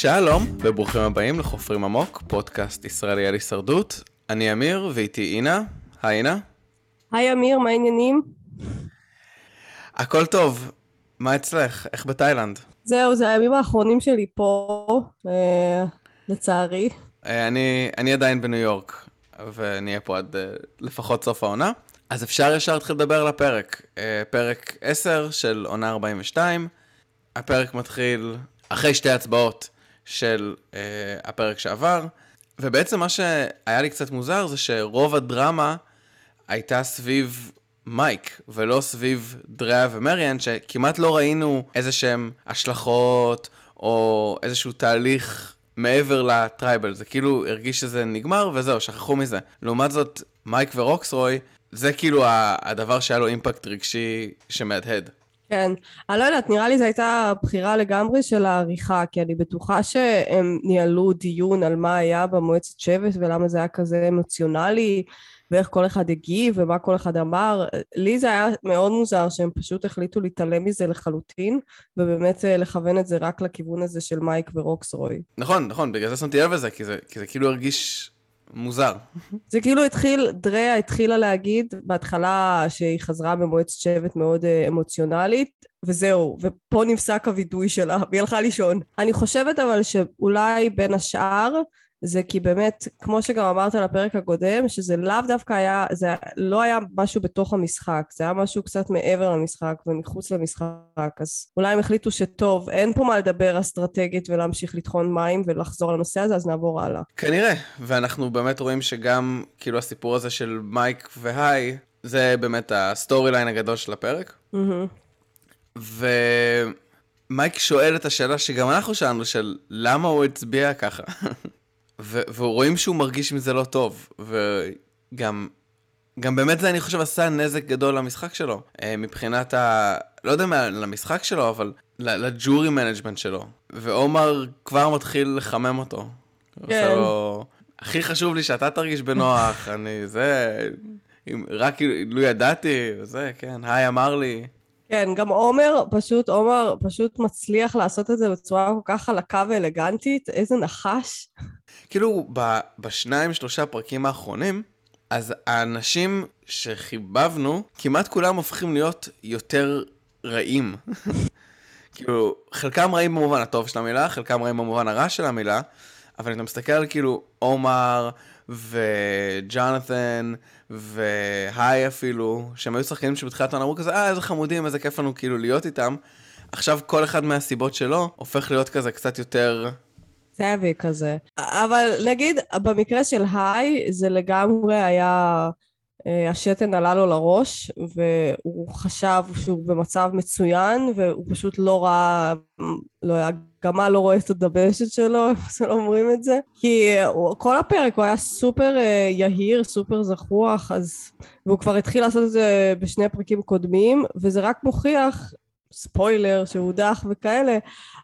שלום וברוכים הבאים לחופרים עמוק, פודקאסט ישראלי על הישרדות. אני אמיר ואיתי אינה. היי אינה. היי אמיר, מה העניינים? הכל טוב. מה אצלך? איך בתאילנד? זהו, זה הימים האחרונים שלי פה, אה, לצערי. אה, אני, אני עדיין בניו יורק, ונהיה פה עד אה, לפחות סוף העונה. אז אפשר ישר להתחיל לדבר על הפרק. אה, פרק 10 של עונה 42. הפרק מתחיל אחרי שתי הצבעות של אה, הפרק שעבר, ובעצם מה שהיה לי קצת מוזר זה שרוב הדרמה הייתה סביב מייק, ולא סביב דריה ומריאן, שכמעט לא ראינו איזה שהם השלכות, או איזשהו תהליך מעבר לטרייבל. זה כאילו הרגיש שזה נגמר, וזהו, שכחו מזה. לעומת זאת, מייק ורוקסרוי, זה כאילו הדבר שהיה לו אימפקט רגשי שמהדהד. כן, אני לא יודעת, נראה לי זו הייתה בחירה לגמרי של העריכה, כי אני בטוחה שהם ניהלו דיון על מה היה במועצת שבט ולמה זה היה כזה אמוציונלי, ואיך כל אחד הגיב ומה כל אחד אמר. לי זה היה מאוד מוזר שהם פשוט החליטו להתעלם מזה לחלוטין, ובאמת אה, לכוון את זה רק לכיוון הזה של מייק ורוקסרוי. נכון, נכון, בגלל זה שמתי לב לזה, כי זה, כי זה כאילו הרגיש מוזר. זה כאילו התחיל, דריה התחילה להגיד בהתחלה שהיא חזרה במועצת שבט מאוד אה, אמוציונלית, וזהו, ופה נפסק הווידוי שלה, והיא הלכה לישון. אני חושבת אבל שאולי בין השאר, זה כי באמת, כמו שגם אמרת על הפרק הקודם, שזה לאו דווקא היה, זה לא היה משהו בתוך המשחק, זה היה משהו קצת מעבר למשחק ומחוץ למשחק, אז אולי הם החליטו שטוב, אין פה מה לדבר אסטרטגית ולהמשיך לטחון מים ולחזור לנושא הזה, אז נעבור הלאה. כנראה, ואנחנו באמת רואים שגם, כאילו הסיפור הזה של מייק והי, זה באמת ה story line הגדול של הפרק. Mm-hmm. ומייק שואל את השאלה שגם אנחנו שאלנו, של למה הוא הצביע ככה. ורואים שהוא מרגיש מזה לא טוב, וגם גם באמת זה אני חושב עשה נזק גדול למשחק שלו, אה, מבחינת ה... לא יודע מה, למשחק שלו, אבל ל jury management שלו. ועומר כבר מתחיל לחמם אותו. כן. לו, הכי חשוב לי שאתה תרגיש בנוח, אני זה... רק לו ידעתי, זה, כן, היי אמר לי. כן, גם עומר, פשוט, עומר פשוט מצליח לעשות את זה בצורה כל כך חלקה ואלגנטית, איזה נחש. כאילו, בשניים, שלושה פרקים האחרונים, אז האנשים שחיבבנו, כמעט כולם הופכים להיות יותר רעים. כאילו, חלקם רעים במובן הטוב של המילה, חלקם רעים במובן הרע של המילה, אבל אתה מסתכל על כאילו עומר וג'ונתן והי אפילו, שהם היו שחקנים שבתחילת העונה אמרו כזה, אה, איזה חמודים, איזה כיף לנו כאילו להיות איתם. עכשיו כל אחד מהסיבות שלו הופך להיות כזה קצת יותר סאבי כזה. אבל נגיד, במקרה של היי, זה לגמרי היה... אה, השתן עלה לו לראש, והוא חשב שהוא במצב מצוין, והוא פשוט לא ראה, לא, הגמל לא רואה את הדבשת שלו, איך לא אומרים את זה? כי כל הפרק הוא היה סופר אה, יהיר, סופר זחוח, אז... והוא כבר התחיל לעשות את זה בשני פרקים קודמים, וזה רק מוכיח ספוילר שהודח וכאלה,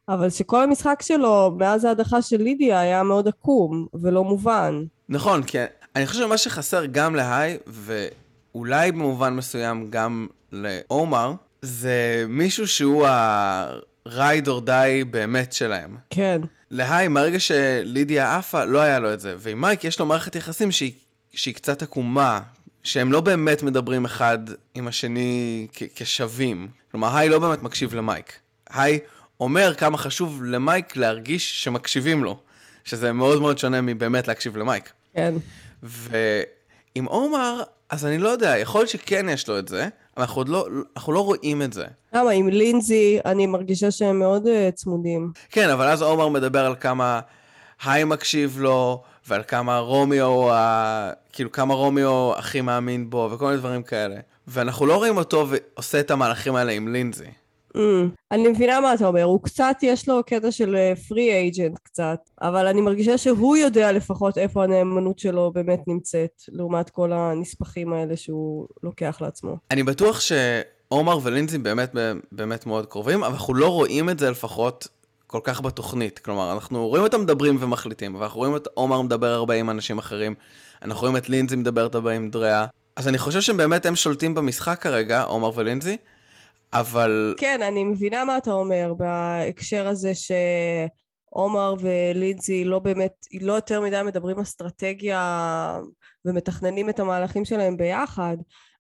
אבל שכל המשחק שלו מאז ההדחה של לידיה היה מאוד עקום ולא מובן. נכון, כי אני חושב שמה שחסר גם להיי, ואולי במובן מסוים גם לעומר, זה מישהו שהוא ה-ride or die באמת שלהם. כן. להיי, מהרגע שלידיה עפה, לא היה לו את זה. ועם מייק יש לו מערכת יחסים שהיא, שהיא קצת עקומה, שהם לא באמת מדברים אחד עם השני כשווים. כלומר, היי לא באמת מקשיב למייק. היי אומר כמה חשוב למייק להרגיש שמקשיבים לו, שזה מאוד מאוד שונה מבאמת להקשיב למייק. כן. ועם עומר, אז אני לא יודע, יכול להיות שכן יש לו את זה, אבל אנחנו עוד לא, אנחנו לא רואים את זה. למה, עם לינזי, אני מרגישה שהם מאוד uh, צמודים. כן, אבל אז עומר מדבר על כמה היי מקשיב לו, ועל כמה רומיו, ה... כאילו כמה רומיו הכי מאמין בו, וכל מיני דברים כאלה. ואנחנו לא רואים אותו ועושה את המהלכים האלה עם לינזי. Mm, אני מבינה מה אתה אומר, הוא קצת, יש לו קטע של פרי uh, אייג'נט קצת, אבל אני מרגישה שהוא יודע לפחות איפה הנאמנות שלו באמת נמצאת, לעומת כל הנספחים האלה שהוא לוקח לעצמו. אני בטוח שעומר ולינזי באמת באמת מאוד קרובים, אבל אנחנו לא רואים את זה לפחות כל כך בתוכנית. כלומר, אנחנו רואים אותם מדברים ומחליטים, אבל אנחנו רואים את עומר מדבר הרבה עם אנשים אחרים, אנחנו רואים את לינזי מדברת הרבה עם דריה. אז אני חושב שהם באמת הם שולטים במשחק כרגע, עומר ולינזי, אבל... כן, אני מבינה מה אתה אומר בהקשר הזה עומר ולידזי לא באמת, לא יותר מדי מדברים אסטרטגיה ומתכננים את המהלכים שלהם ביחד,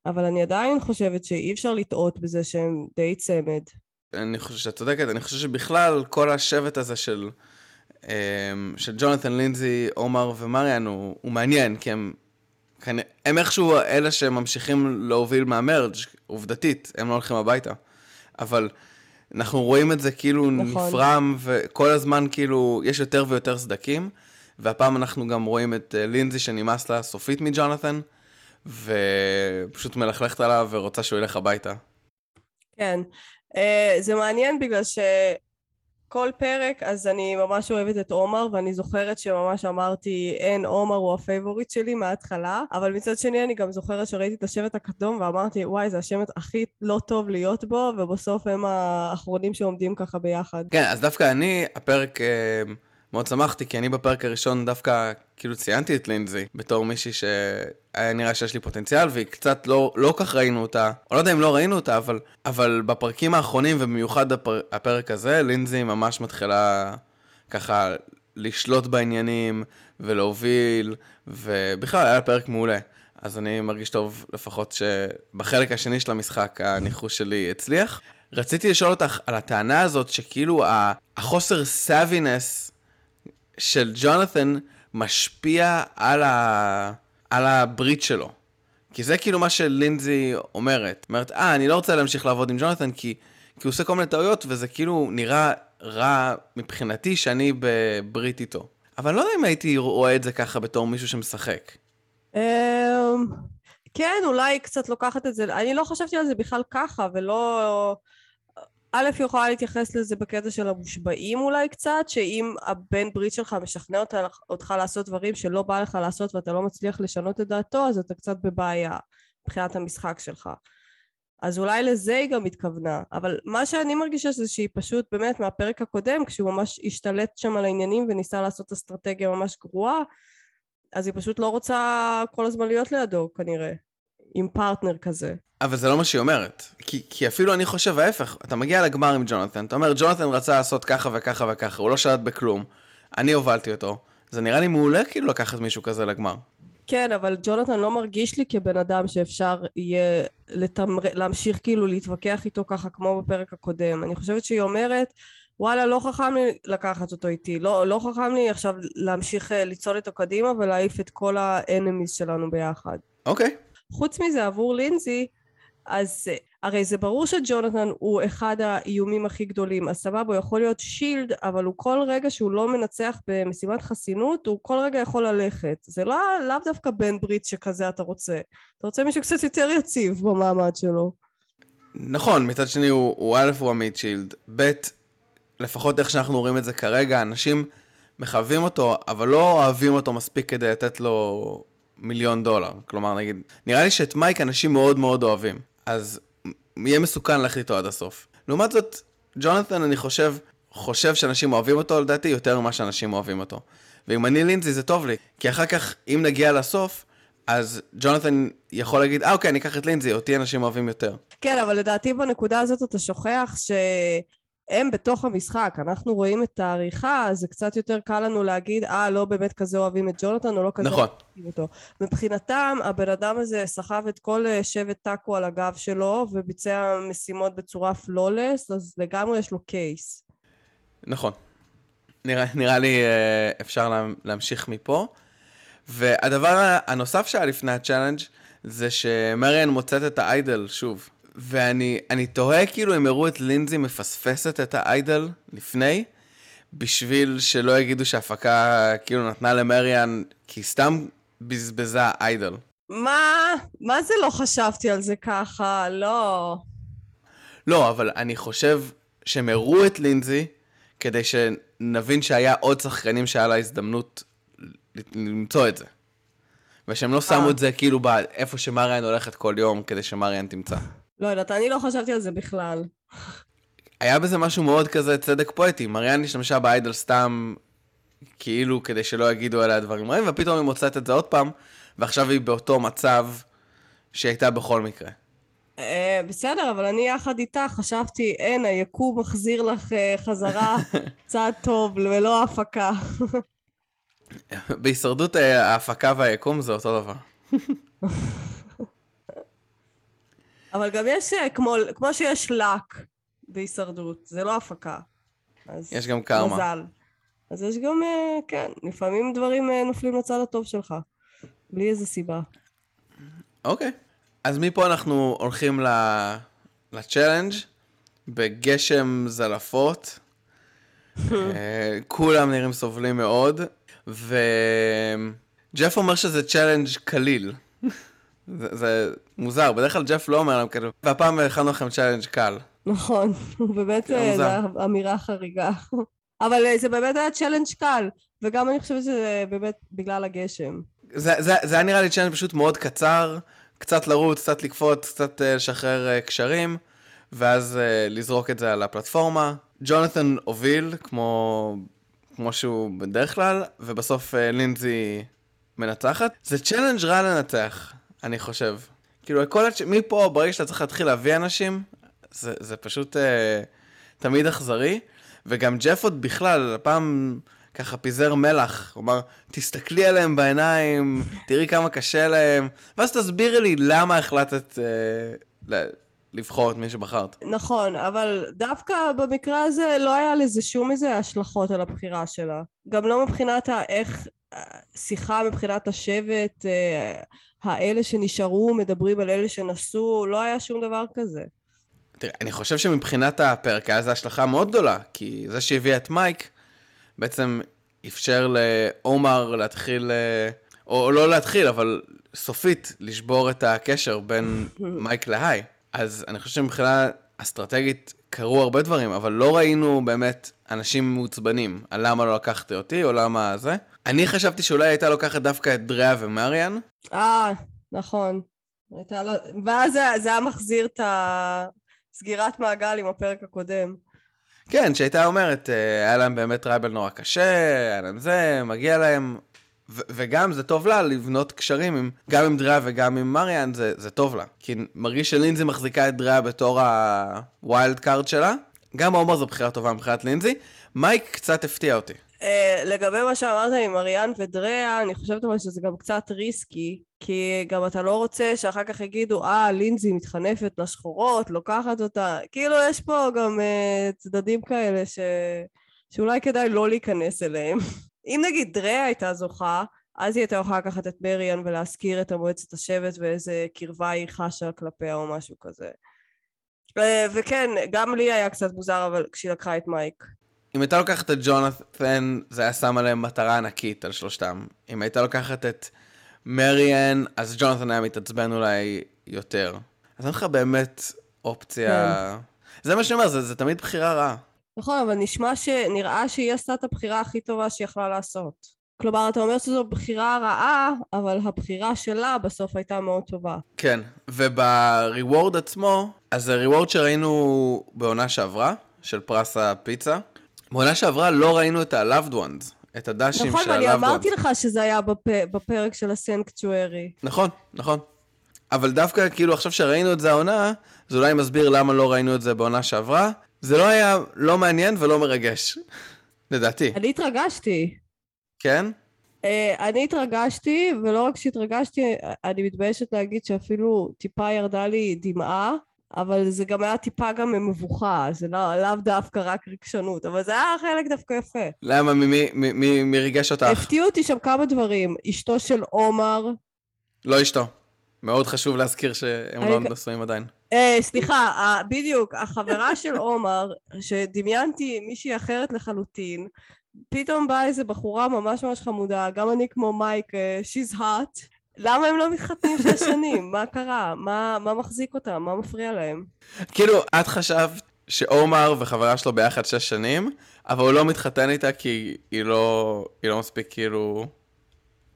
אבל אני עדיין חושבת שאי אפשר לטעות בזה שהם די צמד. אני חושב שאת צודקת, אני חושב שבכלל כל השבט הזה של, אמ, של ג'ונתן לינזי, עומר ומריאן הוא, הוא מעניין, כי הם, הם איכשהו אלה שממשיכים להוביל מה merge, עובדתית, הם לא הולכים הביתה. אבל אנחנו רואים את זה כאילו נכון. נפרם, וכל הזמן כאילו יש יותר ויותר סדקים, והפעם אנחנו גם רואים את אה, לינזי שנמאס לה סופית מג'ונתן, ופשוט מלכלכת עליו ורוצה שהוא ילך הביתה. כן, זה מעניין בגלל שכל פרק, אז אני ממש אוהבת את עומר, ואני זוכרת שממש אמרתי, אין, עומר הוא ה favorite שלי מההתחלה, אבל מצד שני אני גם זוכרת שראיתי את השבט הכתום ואמרתי, וואי, זה השבט הכי לא טוב להיות בו, ובסוף הם האחרונים שעומדים ככה ביחד. כן, אז דווקא אני, הפרק... מאוד שמחתי, כי אני בפרק הראשון דווקא כאילו ציינתי את לינזי בתור מישהי שהיה נראה שיש לי פוטנציאל, והיא קצת לא, לא כך ראינו אותה, או לא יודע אם לא ראינו אותה, אבל, אבל בפרקים האחרונים, ובמיוחד הפר, הפרק הזה, לינזי ממש מתחילה ככה לשלוט בעניינים ולהוביל, ובכלל היה פרק מעולה. אז אני מרגיש טוב לפחות שבחלק השני של המשחק הניחוש שלי הצליח. רציתי לשאול אותך על הטענה הזאת שכאילו החוסר סאבינס של ג'ונת'ן משפיע על, ה... על הברית שלו. כי זה כאילו מה שלינזי אומרת. אומרת, אה, אני לא רוצה להמשיך לעבוד עם ג'ונת'ן כי, כי הוא עושה כל מיני טעויות, וזה כאילו נראה רע מבחינתי שאני בברית איתו. אבל לא יודע אם הייתי רואה את זה ככה בתור מישהו שמשחק. אמ, כן, אולי קצת לוקחת את זה, אני לא חשבתי על זה בכלל ככה, ולא... א', יכולה להתייחס לזה בקטע של המושבעים אולי קצת, שאם הבן ברית שלך משכנע אותך, אותך לעשות דברים שלא בא לך לעשות ואתה לא מצליח לשנות את דעתו, אז אתה קצת בבעיה מבחינת המשחק שלך. אז אולי לזה היא גם התכוונה, אבל מה שאני מרגישה זה שהיא פשוט באמת מהפרק הקודם, כשהוא ממש השתלט שם על העניינים וניסה לעשות אסטרטגיה ממש גרועה, אז היא פשוט לא רוצה כל הזמן להיות לידו כנראה, עם פרטנר כזה. אבל זה לא מה שהיא אומרת. כי, כי אפילו אני חושב ההפך, אתה מגיע לגמר עם ג'ונתן, אתה אומר, ג'ונתן רצה לעשות ככה וככה וככה, הוא לא שלט בכלום, אני הובלתי אותו. זה נראה לי מעולה כאילו לקחת מישהו כזה לגמר. כן, אבל ג'ונתן לא מרגיש לי כבן אדם שאפשר יהיה לתמר... להמשיך כאילו להתווכח איתו ככה כמו בפרק הקודם. אני חושבת שהיא אומרת, וואלה, לא חכם לי לקחת אותו איתי, לא, לא חכם לי עכשיו להמשיך אה, ליצול איתו קדימה ולהעיף את כל האנמיז שלנו ביחד. אוקיי. Okay. חוץ מזה, עבור לינזי, אז הרי זה ברור שג'ונתן הוא אחד האיומים הכי גדולים, אז סבבה, הוא יכול להיות שילד, אבל הוא כל רגע שהוא לא מנצח במשימת חסינות, הוא כל רגע יכול ללכת. זה לא, לאו דווקא בן ברית שכזה אתה רוצה. אתה רוצה מישהו קצת יותר יציב במעמד שלו. נכון, מצד שני הוא, הוא א' הוא עמית שילד, ב', לפחות איך שאנחנו רואים את זה כרגע, אנשים מחווים אותו, אבל לא אוהבים אותו מספיק כדי לתת לו מיליון דולר. כלומר, נגיד, נראה לי שאת מייק אנשים מאוד מאוד אוהבים. אז יהיה מסוכן ללכת איתו עד הסוף. לעומת זאת, ג'ונתן, אני חושב, חושב שאנשים אוהבים אותו, לדעתי, יותר ממה שאנשים אוהבים אותו. ואם אני לינזי זה טוב לי, כי אחר כך, אם נגיע לסוף, אז ג'ונתן יכול להגיד, אה אוקיי, אני אקח את לינזי, אותי אנשים אוהבים יותר. כן, אבל לדעתי בנקודה הזאת אתה שוכח ש... הם בתוך המשחק, אנחנו רואים את העריכה, אז זה קצת יותר קל לנו להגיד, אה, לא באמת כזה אוהבים את ג'ונתן, או לא כזה נכון. אוהבים אותו. מבחינתם, הבן אדם הזה סחב את כל אה, שבט טאקו על הגב שלו, וביצע משימות בצורה flawless, אז לגמרי יש לו case. נכון. נראה, נראה לי אה, אפשר לה, להמשיך מפה. והדבר הנוסף שהיה לפני ה challenge זה שמריאן מוצאת את ה idol שוב. ואני תוהה כאילו אם הראו את לינזי מפספסת את ה idol לפני, בשביל שלא יגידו שההפקה כאילו נתנה למריאן, כי סתם בזבזה איידל. מה? מה זה לא חשבתי על זה ככה? לא. לא, אבל אני חושב שהם הראו את לינזי, כדי שנבין שהיה עוד שחקנים שהיה לה הזדמנות למצוא את זה. ושהם לא שמו אה. את זה כאילו איפה שמריאן הולכת כל יום, כדי שמריאן תמצא. לא יודעת, אני לא חשבתי על זה בכלל. היה בזה משהו מאוד כזה צדק פואטי. מריאן השתמשה באיידל סתם כאילו כדי שלא יגידו עליה דברים רעים, ופתאום היא מוצאת את זה עוד פעם, ועכשיו היא באותו מצב שהיא הייתה בכל מקרה. אה, בסדר, אבל אני יחד איתך חשבתי, אין, היקום מחזיר לך אה, חזרה צעד טוב ולא הפקה. בהישרדות אה, ההפקה והיקום זה אותו דבר. אבל גם יש, אה, כמו, כמו שיש לק בהישרדות, זה לא הפקה. אז יש גם קרמה. מזל. אז יש גם, אה, כן, לפעמים דברים אה, נופלים לצד הטוב שלך, בלי איזה סיבה. אוקיי. אז מפה אנחנו הולכים ל- ל challenge בגשם זלעפות. אה, כולם נראים סובלים מאוד, וג'ף אומר שזה challenge קליל. זה, זה מוזר, בדרך כלל ג'ף לא אומר להם כאילו, והפעם הכנו לכם challenge קל. נכון, באמת כן, אה. זו אמירה חריגה. אבל אה, זה באמת היה challenge קל, וגם אני חושבת שזה באמת בגלל הגשם. זה, זה, זה היה נראה לי challenge פשוט מאוד קצר, קצת לרוץ, קצת לקפוץ, קצת אה, לשחרר קשרים, ואז לזרוק את זה על הפלטפורמה. ג'ונתן הוביל, כמו, כמו שהוא בדרך כלל, ובסוף לינזי מנצחת. זה challenge רע לנצח, אני חושב. כאילו, כל הצ'... מפה, ברגע שאתה צריך להתחיל להביא אנשים, זה, זה פשוט אה, תמיד אכזרי. וגם ג'ף עוד בכלל, הפעם ככה פיזר מלח, הוא אמר, תסתכלי עליהם בעיניים, תראי כמה קשה להם, ואז תסבירי לי למה החלטת אה, ל- לבחור את מי שבחרת. נכון, אבל דווקא במקרה הזה לא היה לזה שום איזה השלכות על הבחירה שלה. גם לא מבחינת ה- איך אה, שיחה מבחינת השבט, אה, האלה שנשארו מדברים על אלה שנסעו, לא היה שום דבר כזה. תראה, אני חושב שמבחינת הפרק היה לזה השלכה מאוד גדולה, כי זה שהביא את מייק, בעצם אפשר לעומר להתחיל, אה, או לא להתחיל, אבל סופית, לשבור את הקשר בין מייק להיי. אז אני חושב שמבחינה אסטרטגית קרו הרבה דברים, אבל לא ראינו באמת אנשים מעוצבנים על למה לא לקחת אותי, או למה זה. אני חשבתי שאולי הייתה לוקחת דווקא את דריה ומריאן, אה, נכון. הייתה לה... ואז זה, זה היה מחזיר את הסגירת מעגל עם הפרק הקודם. כן, שהייתה אומרת, אה, היה להם באמת tribal נורא קשה, היה להם זה, מגיע להם, וגם זה טוב לה לבנות קשרים עם, גם עם דריה וגם עם מריאן, זה, זה טוב לה. כי מרגיש שלינזי מחזיקה את דריה בתור ה wild card שלה. גם עומר זו בחירה טובה מבחינת לינזי. מייק קצת הפתיע אותי. Uh, לגבי מה שאמרת עם אריאן ודריה, אני חושבת אבל שזה גם קצת ריסקי, כי גם אתה לא רוצה שאחר כך יגידו, אה, לינזי מתחנפת לשחורות, לוקחת אותה. כאילו, יש פה גם uh, צדדים כאלה ש... שאולי כדאי לא להיכנס אליהם. אם נגיד דריה הייתה זוכה, אז היא הייתה יכולה לקחת את מריאן ולהזכיר את המועצת השבט ואיזה קרבה היא חשה כלפיה או משהו כזה. Uh, וכן, גם לי היה קצת מוזר, אבל כשהיא לקחה את מייק. אם הייתה לוקחת את ג'ונת'ן, זה היה שם עליהם מטרה ענקית על שלושתם. אם הייתה לוקחת את מריאן, אז ג'ונת'ן היה מתעצבן אולי יותר. אז אין לך באמת אופציה... זה מה שאני אומר, זה, זה תמיד בחירה רעה. נכון, אבל נשמע שנראה שהיא עשתה את הבחירה הכי טובה שהיא יכלה לעשות. כלומר, אתה אומר שזו בחירה רעה, אבל הבחירה שלה בסוף הייתה מאוד טובה. כן, ובריוורד עצמו, אז זה ריוורד שראינו בעונה שעברה, של פרס הפיצה. בעונה שעברה לא ראינו את ה-loved ones, את הדשים נכון, של ואני ה-loved אמרתי ones. לך שזה היה בפ... בפרק של הסנקצ'וארי. נכון, נכון. אבל דווקא כאילו עכשיו שראינו את זה העונה, זה אולי מסביר למה לא ראינו את זה בעונה שעברה. זה לא היה לא מעניין ולא מרגש, לדעתי. אני התרגשתי. כן? אה, אני התרגשתי, ולא רק שהתרגשתי, אני מתביישת להגיד שאפילו טיפה ירדה לי דמעה, אבל זה גם היה טיפה גם ממבוכה, זה לא, לאו דווקא רק רגשנות, אבל זה היה חלק דווקא יפה. למה? מי- מי- מי מי ריגש אותך? הפתיעו אותי שם כמה דברים. אשתו של עומר, לא אשתו. מאוד חשוב להזכיר שהם לא נשואים עדיין. אה, סליחה, ה- בדיוק, החברה של עומר, שדמיינתי מישהי אחרת לחלוטין, פתאום באה איזה בחורה ממש ממש חמודה, גם אני כמו מייק, אה, she's hot. למה הם לא מתחתנים שש שנים? מה קרה? מה, מה מחזיק אותם? מה מפריע להם? כאילו, את חשבת שעומר וחברה שלו ביחד שש שנים, אבל הוא לא מתחתן איתה כי היא לא, היא לא מספיק כאילו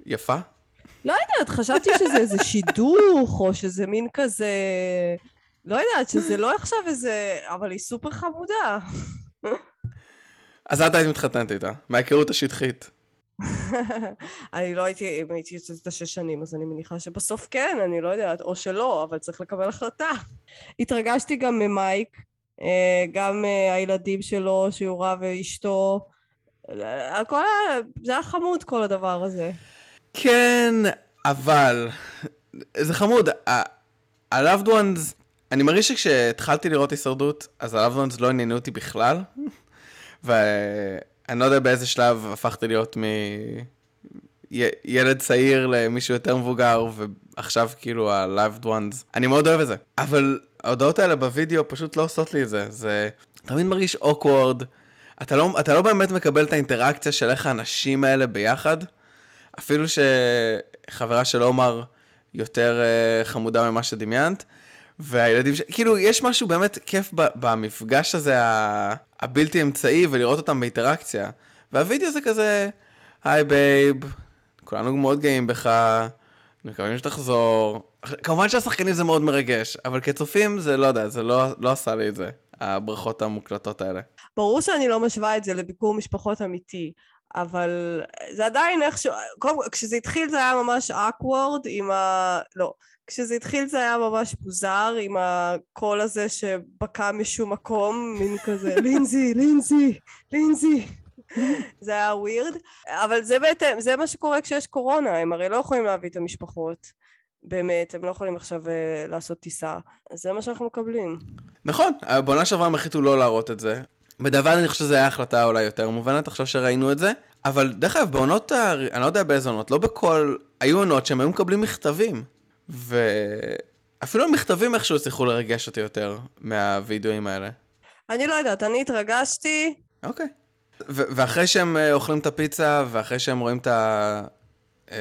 יפה? יודעת, חשבתי שזה איזה שידוך, או שזה מין כזה... לא יודעת, שזה לא עכשיו איזה... אבל היא סופר חמודה. אז את היית מתחתנת איתה, מההיכרות השטחית. אני לא הייתי, אם הייתי יוצאת את השש שנים, אז אני מניחה שבסוף כן, אני לא יודעת, או שלא, אבל צריך לקבל החלטה. התרגשתי גם ממייק, אה, גם אה, הילדים שלו, שהוא רב ואשתו, הכל היה, זה היה חמוד כל הדבר הזה. כן, אבל זה חמוד. ה-loved ones, אני מרגיש שכשהתחלתי לראות הישרדות, אז ה-loved ones לא עניינו אותי בכלל. ואני לא יודע באיזה שלב הפכתי להיות מילד צעיר למישהו יותר מבוגר, ועכשיו כאילו ה-loved ones. אני מאוד אוהב את זה. אבל ההודעות האלה בווידאו פשוט לא עושות לי את זה. זה תמיד מרגיש awkward. אתה לא, אתה לא באמת מקבל את האינטראקציה של איך האנשים האלה ביחד. אפילו שחברה של עומר יותר uh, חמודה ממה שדמיינת. והילדים, ש... כאילו, יש משהו באמת כיף במפגש הזה הבלתי אמצעי ולראות אותם באינטראקציה. והווידאו זה כזה, hey babe, כולנו מאוד גאים בך, מקווים שתחזור. כמובן שהשחקנים זה מאוד מרגש, אבל כצופים זה לא יודע, זה לא, לא עשה לי את זה, הברכות המוקלטות האלה. ברור שאני לא משווה את זה לביקור משפחות אמיתי, אבל זה עדיין איכשהו, כשזה התחיל זה היה ממש awkward עם ה... לא. כשזה התחיל זה היה ממש מוזר עם הקול הזה שבקע משום מקום, מין כזה לינזי, לינזי, לינזי. זה היה ווירד, אבל זה בהתאם, זה מה שקורה כשיש קורונה, הם הרי לא יכולים להביא את המשפחות. באמת, הם לא יכולים עכשיו uh, לעשות טיסה. אז זה מה שאנחנו מקבלים. נכון, בעונה שעברה הם החליטו לא להראות את זה. בדבר אני חושב שזו הייתה החלטה אולי יותר מובנת, עכשיו שראינו את זה. אבל דרך אגב, בעונות, ה... אני לא יודע באיזה עונות, לא בכל... היו עונות שהם היו מקבלים מכתבים. ואפילו המכתבים איכשהו הצליחו לרגש אותי יותר מהווידאוים האלה. אני לא יודעת, אני התרגשתי. אוקיי. ואחרי שהם אה, אוכלים את הפיצה, ואחרי שהם רואים את, ה-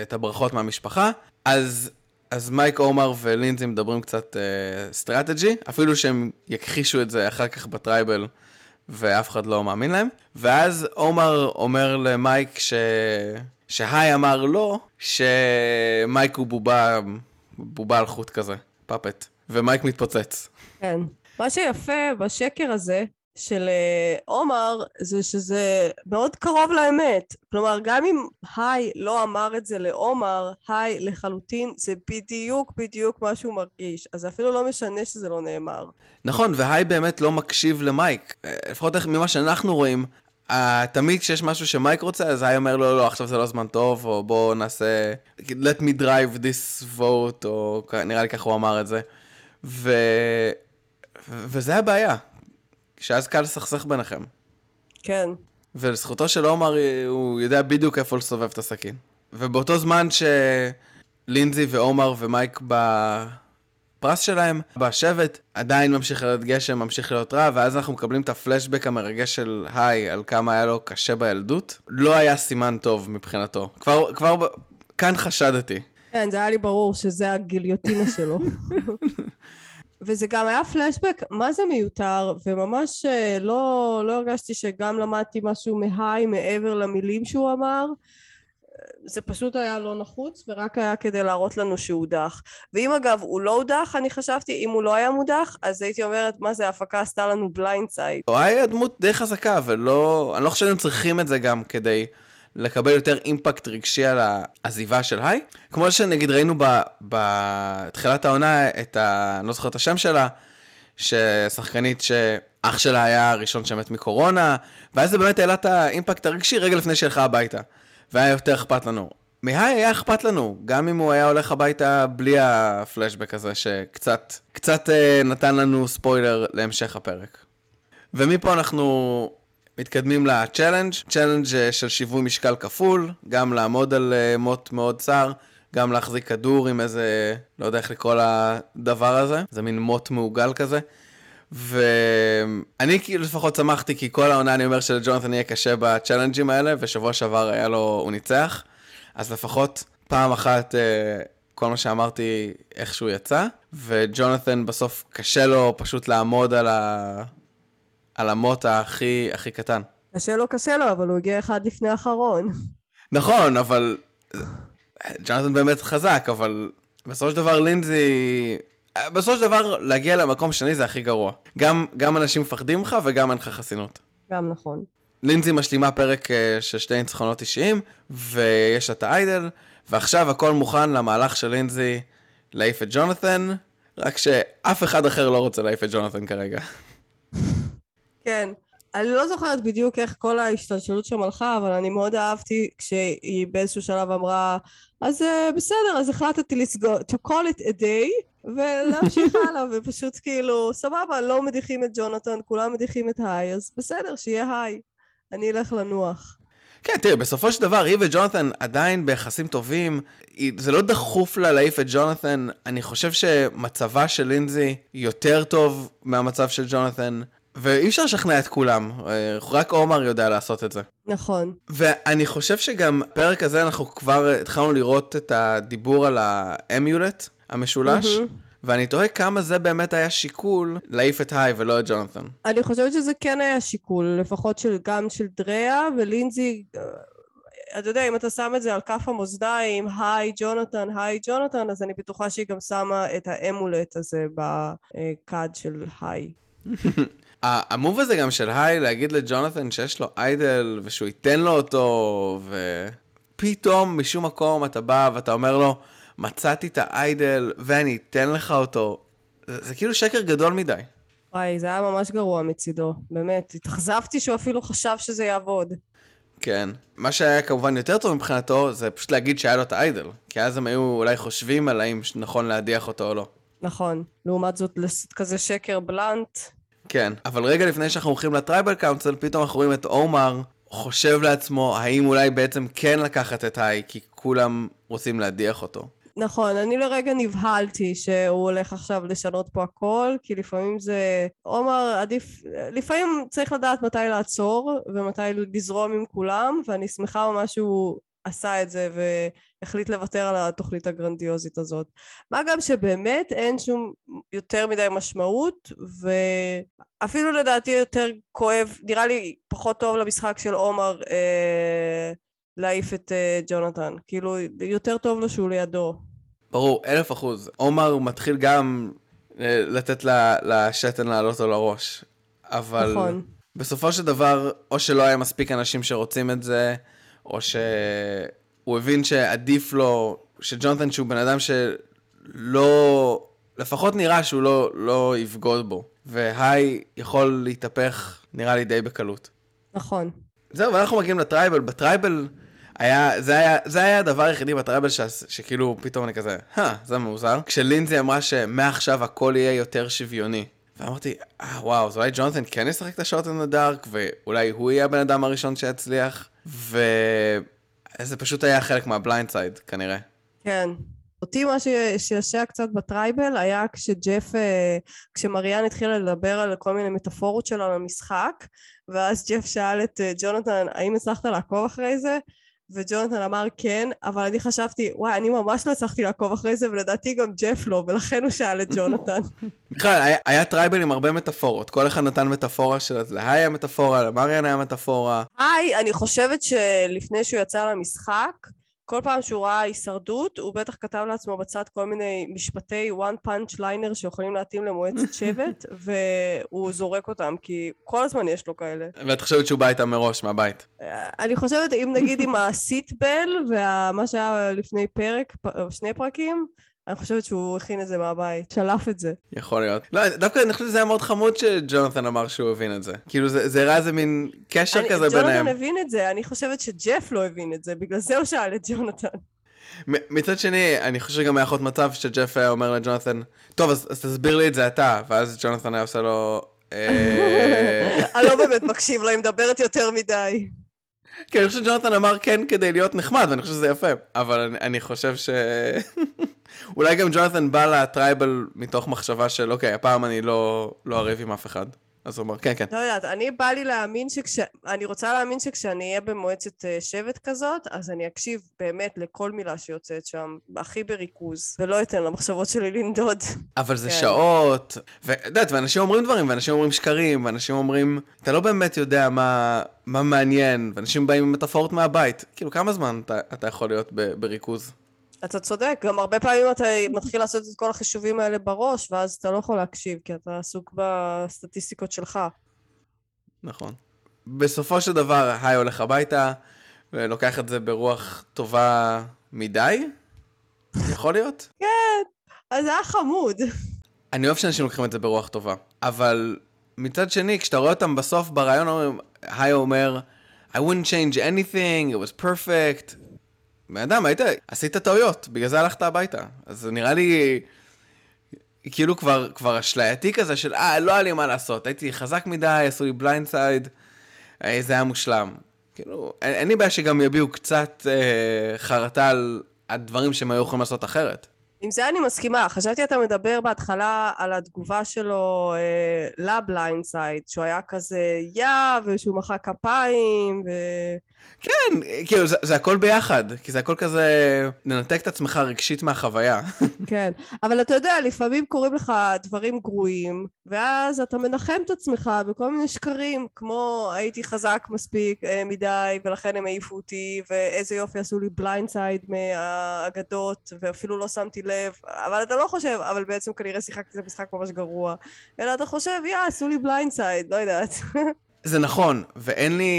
את הברכות מהמשפחה, אז, אז מייק עומר ולינזי מדברים קצת strategy, uh, אפילו שהם יכחישו את זה אחר כך ב tribal, ואף אחד לא מאמין להם. ואז עומר אומר למייק ש... שהי אמר לו, שמייק הוא בובה בובה על חוט כזה, פאפט, ומייק מתפוצץ. כן. מה שיפה בשקר הזה של אה, עומר זה שזה מאוד קרוב לאמת. כלומר, גם אם היי לא אמר את זה לעומר, היי לחלוטין, זה בדיוק בדיוק מה שהוא מרגיש. אז זה אפילו לא משנה שזה לא נאמר. נכון, והי באמת לא מקשיב למייק. אה, לפחות ממה שאנחנו רואים, Uh, תמיד כשיש משהו שמייק רוצה, אז היי אומר לו, לא, לא, עכשיו זה לא זמן טוב, או בואו נעשה, let me drive this vote, או נראה לי ככה הוא אמר את זה. ו... וזה הבעיה, שאז קל לסכסך ביניכם. כן. ולזכותו של עומר, הוא יודע בדיוק איפה לסובב את הסכין. ובאותו זמן שלינזי ועומר ומייק ב... הפרס שלהם בשבט עדיין ממשיך להיות גשם, ממשיך להיות רע, ואז אנחנו מקבלים את הפלשבק המרגש של היי על כמה היה לו קשה בילדות. לא היה סימן טוב מבחינתו. כבר, כבר כאן חשדתי. כן, זה היה לי ברור שזה הגיליוטינה שלו. וזה גם היה פלשבק, מה זה מיותר, וממש אה, לא, לא הרגשתי שגם למדתי משהו מהי מעבר למילים שהוא אמר. זה פשוט היה לא נחוץ ורק היה כדי להראות לנו שהוא הודח ואם אגב הוא לא הודח אני חשבתי אם הוא לא היה מודח אז הייתי אומרת מה זה ההפקה עשתה לנו blindside. הוא היה דמות די חזקה ולא אני לא חושב שהם צריכים את זה גם כדי לקבל יותר אימפקט רגשי על העזיבה של היי כמו שנגיד ראינו בתחילת העונה את ה... אני לא זוכר את השם שלה ששחקנית שאח שלה היה הראשון שמת מקורונה ואז זה באמת העלה את האימפקט הרגשי רגע לפני שהלכה הביתה. והיה יותר אכפת לנו. מהי היה אכפת לנו, גם אם הוא היה הולך הביתה בלי הפלשבק הזה, שקצת קצת אה, נתן לנו ספוילר להמשך הפרק. ומפה אנחנו מתקדמים ל challenge, challenge אה, של שיווי משקל כפול, גם לעמוד על אה, מוט מאוד צר, גם להחזיק כדור עם איזה, לא יודע איך לקרוא לדבר הזה, זה מין מוט מעוגל כזה. ואני כאילו לפחות שמחתי, כי כל העונה אני אומר שלג'ונתן יהיה קשה בצ'אלנג'ים האלה, ושבוע שעבר היה לו, הוא ניצח, אז לפחות פעם אחת אה, כל מה שאמרתי איכשהו יצא, וג'ונתן בסוף קשה לו פשוט לעמוד על, ה... על המוט הכי, הכי קטן. קשה לו, קשה לו, אבל הוא הגיע אחד לפני האחרון. נכון, אבל ג'ונתן באמת חזק, אבל בסופו של דבר לינזי בסופו של דבר, להגיע למקום שני זה הכי גרוע. גם, גם אנשים מפחדים ממך וגם אין לך חסינות. גם נכון. לינזי משלימה פרק אה, של שתי ניצחונות אישיים, ויש לה את האיידל, ועכשיו הכל מוכן למהלך של לינזי להעיף את ג'ונתן. רק שאף אחד אחר לא רוצה להעיף את ג'ונתן כרגע. כן. אני לא זוכרת בדיוק איך כל ההשתלשלות שם הלכה, אבל אני מאוד אהבתי כשהיא באיזשהו שלב אמרה, אז uh, בסדר, אז החלטתי לסגור, to call it a day, ולהמשיך הלאה, ופשוט כאילו, סבבה, לא מדיחים את ג'ונתן, כולם מדיחים את היי, אז בסדר, שיהיה היי. אני אלך לנוח. כן, תראה, בסופו של דבר, היא וג'ונתן עדיין ביחסים טובים. זה לא דחוף לה להעיף את ג'ונתן. אני חושב שמצבה של לינזי יותר טוב מהמצב של ג'ונתן. ואי אפשר לשכנע את כולם, אה, רק עומר יודע לעשות את זה. נכון. ואני חושב שגם בפרק הזה אנחנו כבר התחלנו לראות את הדיבור על האמיולט המשולש. Mm-hmm. ואני תוהה כמה זה באמת היה שיקול להעיף את היי ולא את ג'ונתן. אני חושבת שזה כן היה שיקול, לפחות של, גם של דריה ולינזי. אה, אתה יודע, אם אתה שם את זה על כף המאזניים, היי ג'ונתן, היי ג'ונתן, אז אני בטוחה שהיא גם שמה את האמולט הזה בכד של היי. המוב הזה גם של היי להגיד לג'ונתן שיש לו איידל ושהוא ייתן לו אותו, ופתאום משום מקום אתה בא ואתה אומר לו, מצאתי את האיידל ואני אתן לך אותו. זה, זה כאילו שקר גדול מדי. וואי, זה היה ממש גרוע מצידו, באמת. התאכזבתי שהוא אפילו חשב שזה יעבוד. כן. מה שהיה כמובן יותר טוב מבחינתו, זה פשוט להגיד שהיה לו את האיידל. כי אז הם היו אולי חושבים על האם נכון להדיח אותו או לא. נכון. לעומת זאת, כזה שקר בלאנט. כן, אבל רגע לפני שאנחנו הולכים לטרייבל קאונצל, פתאום אנחנו רואים את עומר חושב לעצמו, האם אולי בעצם כן לקחת את היי, כי כולם רוצים להדיח אותו. נכון, אני לרגע נבהלתי שהוא הולך עכשיו לשנות פה הכל, כי לפעמים זה... עומר, עדיף... לפעמים צריך לדעת מתי לעצור ומתי לזרום עם כולם, ואני שמחה ממש שהוא עשה את זה והחליט לוותר על התוכנית הגרנדיוזית הזאת. מה גם שבאמת אין שום יותר מדי משמעות, ואפילו לדעתי יותר כואב, נראה לי פחות טוב למשחק של עומר אה, להעיף את אה, ג'ונתן. כאילו, יותר טוב לו שהוא לידו. ברור, אלף אחוז. עומר מתחיל גם אה, לתת לשתן לעלות לו לראש. אבל נכון. בסופו של דבר, או שלא היה מספיק אנשים שרוצים את זה, או שהוא הבין שעדיף לו, שג'ונתן שהוא בן אדם שלא, לפחות נראה שהוא לא, לא יבגוד בו. והי יכול להתהפך, נראה לי די בקלות. נכון. זהו, ואנחנו מגיעים ל tribal. ב tribal... היה, זה, היה, זה היה הדבר היחידי ב tribal ש, שכאילו פתאום אני כזה, הא, זה מוזר. כשלינזי אמרה שמעכשיו הכל יהיה יותר שוויוני. ואמרתי, אה, וואו, אז אולי ג'ונתן כן ישחק את ה shot in the dark, ואולי הוא יהיה הבן אדם הראשון שיצליח, וזה פשוט היה חלק מה blindside, כנראה. כן. אותי מה ששעשע קצת ב tribal היה כשג'ף, אה, כשמריאן התחילה לדבר על כל מיני מטאפורות שלה למשחק, ואז ג'ף שאל את אה, ג'ונתן, האם הצלחת לעקוב אחרי זה? וג'ונתן אמר כן, אבל אני חשבתי, וואי, אני ממש לא הצלחתי לעקוב אחרי זה, ולדעתי גם ג'ף לא, ולכן הוא שאל את ג'ונתן. בכלל, היה, היה tribal עם הרבה מטאפורות, כל אחד נתן מטאפורה של... להיי היה מטאפורה, למריאן היה מטאפורה. היי, אני חושבת שלפני שהוא יצא למשחק, כל פעם שהוא ראה הישרדות, הוא בטח כתב לעצמו בצד כל מיני משפטי one punch liner שיכולים להתאים למועצת שבט, והוא זורק אותם, כי כל הזמן יש לו כאלה. ואת חושבת שהוא בא איתם מראש, מהבית. אני חושבת, אם נגיד עם הסיטבל, ומה שהיה לפני פרק, שני פרקים, אני חושבת שהוא הכין את זה מהבית, שלף את זה. יכול להיות. לא, דווקא אני חושבת שזה היה מאוד חמוד שג'ונתן אמר שהוא הבין את זה. כאילו זה הראה איזה מין קשר אני, כזה ביניהם. ג'ונתן הבין את זה, אני חושבת שג'ף לא הבין את זה, בגלל זה הוא שאל את ג'ונתן. מצד שני, אני חושב שגם היה יכול להיות מצב שג'ף היה אומר לג'ונתן, טוב, אז, אז תסביר לי את זה אתה, ואז ג'ונתן היה עושה לו... אה, אני לא באמת מקשיב לו, היא מדברת יותר מדי. כן, אני חושב שג'ונתן אמר כן כדי להיות נחמד, ואני חושב שזה יפה, אבל אני, אני חושב ש... אולי גם ג'ונתן בא לטרייבל מתוך מחשבה של אוקיי, הפעם אני לא, לא אריב עם אף אחד. אז הוא אמר, כן, כן. לא יודעת, אני בא לי להאמין שכש... אני רוצה להאמין שכשאני אהיה במועצת אה, שבט כזאת, אז אני אקשיב באמת לכל מילה שיוצאת שם, הכי בריכוז, ולא אתן למחשבות שלי לנדוד. אבל זה כן. שעות, ואת יודעת, ואנשים אומרים דברים, ואנשים אומרים שקרים, ואנשים אומרים, אתה לא באמת יודע מה, מה מעניין, ואנשים באים עם מטאפורות מהבית. כאילו, כמה זמן אתה, אתה יכול להיות בריכוז? אתה צודק, גם הרבה פעמים אתה מתחיל לעשות את כל החישובים האלה בראש, ואז אתה לא יכול להקשיב, כי אתה עסוק בסטטיסטיקות שלך. נכון. בסופו של דבר, היי הולך הביתה, ולוקח את זה ברוח טובה מדי? יכול להיות? כן, אז זה היה חמוד. אני אוהב שאנשים לוקחים את זה ברוח טובה, אבל מצד שני, כשאתה רואה אותם בסוף בריאיון, אומרים, היי אומר, I wouldn't change anything, it was perfect. בן אדם, היית, עשית טעויות, בגלל זה הלכת הביתה. אז נראה לי, כאילו כבר, כבר אשלייתי כזה של, אה, לא היה לי מה לעשות, הייתי חזק מדי, עשו לי blindside, אה, זה היה מושלם. כאילו, אין, אין לי בעיה שגם יביעו קצת אה, חרטה על הדברים שהם היו יכולים לעשות אחרת. עם זה אני מסכימה. חשבתי אתה מדבר בהתחלה על התגובה שלו אה, ל blindside, שהוא היה כזה יא, ושהוא מחא כפיים, ו... כן, כאילו, זה, זה הכל ביחד, כי זה הכל כזה, לנתק את עצמך רגשית מהחוויה. כן, אבל אתה יודע, לפעמים קורים לך דברים גרועים, ואז אתה מנחם את עצמך בכל מיני שקרים, כמו הייתי חזק מספיק אה, מדי, ולכן הם העיפו אותי, ואיזה יופי עשו לי blindside מהאגדות, ואפילו לא שמתי לב, אבל אתה לא חושב, אבל בעצם כנראה שיחקתי את המשחק ממש גרוע, אלא אתה חושב, יא, עשו לי blindside, לא יודעת. זה נכון, ואין לי...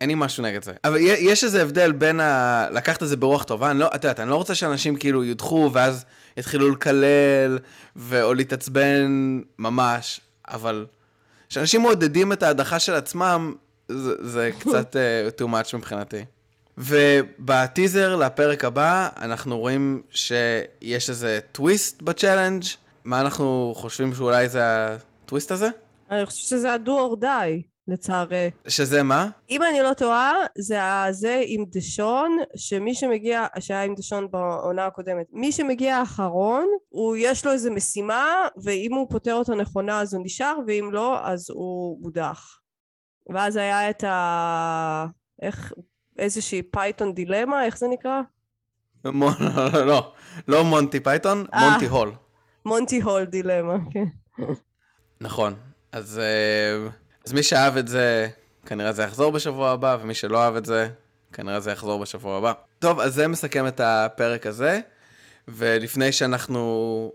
אין לי משהו נגד זה. אבל יש איזה הבדל בין ה... לקחת את זה ברוח טובה, אני לא, את יודעת, אני לא רוצה שאנשים כאילו יודחו ואז יתחילו לקלל, ו... או להתעצבן ממש, אבל כשאנשים מעודדים את ההדחה של עצמם, זה, זה קצת אה, too much מבחינתי. ובטיזר לפרק הבא, אנחנו רואים שיש איזה טוויסט ב challenge. מה אנחנו חושבים שאולי זה הטוויסט הזה? אני חושבת שזה ה-do or die. לצערי. שזה מה? אם אני לא טועה, זה הזה עם דשון, שמי שמגיע, שהיה עם דשון בעונה הקודמת, מי שמגיע האחרון, הוא יש לו איזה משימה, ואם הוא פותר אותה נכונה אז הוא נשאר, ואם לא, אז הוא מודח. ואז היה את ה... איך... איזושהי פייתון דילמה, איך זה נקרא? לא, לא, מונטי פייתון, אה. מונטי הול. מונטי הול דילמה, כן. נכון, אז... אה, אז מי שאהב את זה, כנראה זה יחזור בשבוע הבא, ומי שלא אהב את זה, כנראה זה יחזור בשבוע הבא. טוב, אז זה מסכם את הפרק הזה, ולפני שאנחנו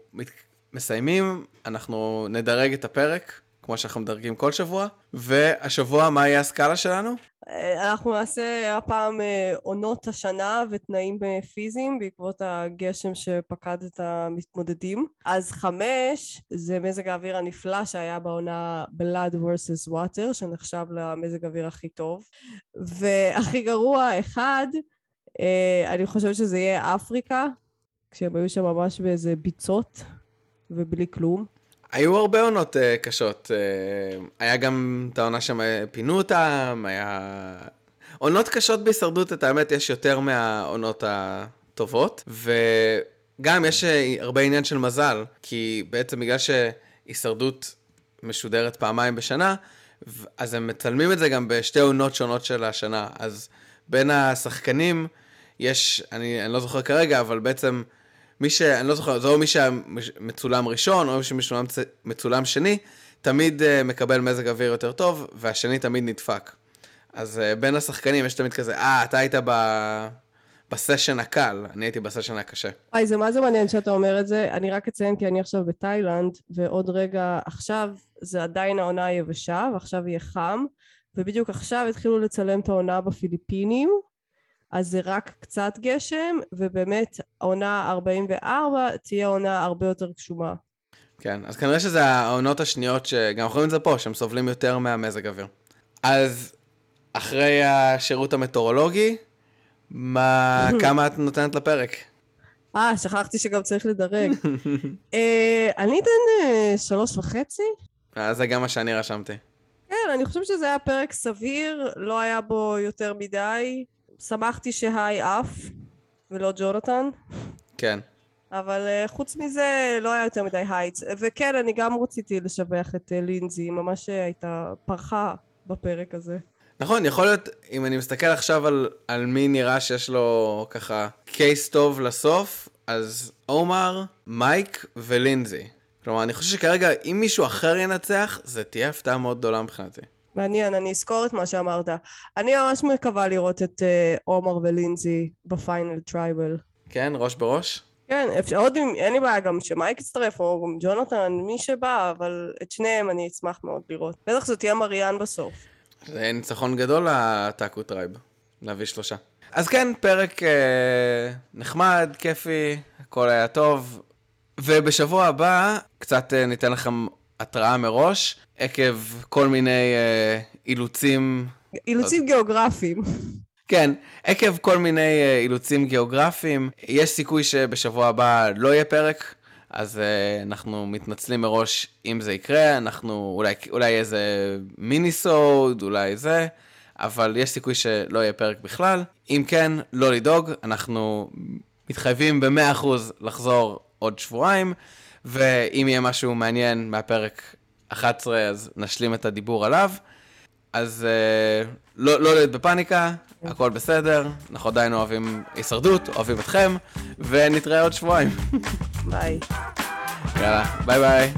מסיימים, אנחנו נדרג את הפרק, כמו שאנחנו מדרגים כל שבוע, והשבוע, מה יהיה הסקאלה שלנו? אה, אנחנו נעשה הפעם אה, עונות השנה ותנאים אה, פיזיים בעקבות הגשם שפקד את המתמודדים. אז חמש זה מזג האוויר הנפלא שהיה בעונה Blood vs. Water, שנחשב למזג האוויר הכי טוב. והכי גרוע, אחד, אני חושבת שזה יהיה אפריקה, כשהם היו שם ממש באיזה ביצות ובלי כלום. היו הרבה עונות uh, קשות. Uh, היה גם את העונה שם, אה, פינו אותם, היה... עונות קשות בהישרדות, את האמת, יש יותר מהעונות הטובות, וגם יש הרבה עניין של מזל, כי בעצם בגלל שהישרדות משודרת פעמיים בשנה, אז הם מצלמים את זה גם בשתי עונות שונות של השנה. אז בין השחקנים, יש, אני, אני לא זוכר כרגע, אבל בעצם... מי ש... אני לא זוכר, זה או מי שמצולם ראשון, או מי שמצולם שני, תמיד uh, מקבל מזג אוויר יותר טוב, והשני תמיד נדפק. אז uh, בין השחקנים יש תמיד כזה, אה, אתה היית ב... בסשן הקל, אני הייתי בסשן הקשה. היי, זה מה זה מעניין שאתה אומר את זה. אני רק אציין כי אני עכשיו בתאילנד, ועוד רגע, עכשיו זה עדיין העונה היבשה, ועכשיו יהיה חם, ובדיוק עכשיו התחילו לצלם את העונה בפיליפינים, אז זה רק קצת גשם, ובאמת עונה 44 תהיה עונה הרבה יותר גשומה. כן, אז כנראה שזה העונות השניות, שגם רואים את זה פה, שהם סובלים יותר מהמזג אוויר. אז אחרי השירות המטאורולוגי, מה, כמה את נותנת לפרק? אה, שכחתי שגם צריך לדרג. אה, אני אתן אה, שלוש וחצי. אה, זה גם מה שאני רשמתי. כן, אני חושבת שזה היה פרק סביר, לא היה בו יותר מדי. שמחתי שהי עף, ולא ג'ונתן. כן. אבל אה, חוץ מזה לא היה יותר מדי highlights. וכן, אני גם רציתי לשבח את אה, לינזי, ממש הייתה פרחה בפרק הזה. נכון, יכול להיות, אם אני מסתכל עכשיו על, על מי נראה שיש לו ככה case טוב לסוף, אז עומר, מייק ולינזי. כלומר, אני חושב שכרגע, אם מישהו אחר ינצח, זה תהיה הפתעה מאוד גדולה מבחינתי. מעניין, אני אזכור את מה שאמרת. אני ממש מקווה לראות את אה, עומר ולינזי ב final tribal. כן, ראש בראש? כן, אפשר, עוד אם, אין לי בעיה גם שמייק יצטרף, או גם ג'ונתן, מי שבא, אבל את שניהם אני אשמח מאוד לראות. בטח זאת תהיה מריאן בסוף. זה ניצחון גדול לטאקו tribe, להביא שלושה. אז כן, פרק אה, נחמד, כיפי, הכל היה טוב. ובשבוע הבא, קצת אה, ניתן לכם התראה מראש, עקב כל מיני אה, אילוצים אילוצים גיאוגרפיים. כן, עקב כל מיני אה, אילוצים גיאוגרפיים, יש סיכוי שבשבוע הבא לא יהיה פרק, אז uh, אנחנו מתנצלים מראש אם זה יקרה, אנחנו אולי, אולי איזה מיני סוד, אולי זה, אבל יש סיכוי שלא יהיה פרק בכלל. אם כן, לא לדאוג, אנחנו מתחייבים ב-100% לחזור עוד שבועיים, ואם יהיה משהו מעניין מהפרק 11, אז נשלים את הדיבור עליו. אז אה, לא, לא להיות בפאניקה, הכל בסדר, אנחנו עדיין אוהבים הישרדות, אוהבים אתכם, ונתראה עוד שבועיים. ביי. יאללה, ביי ביי.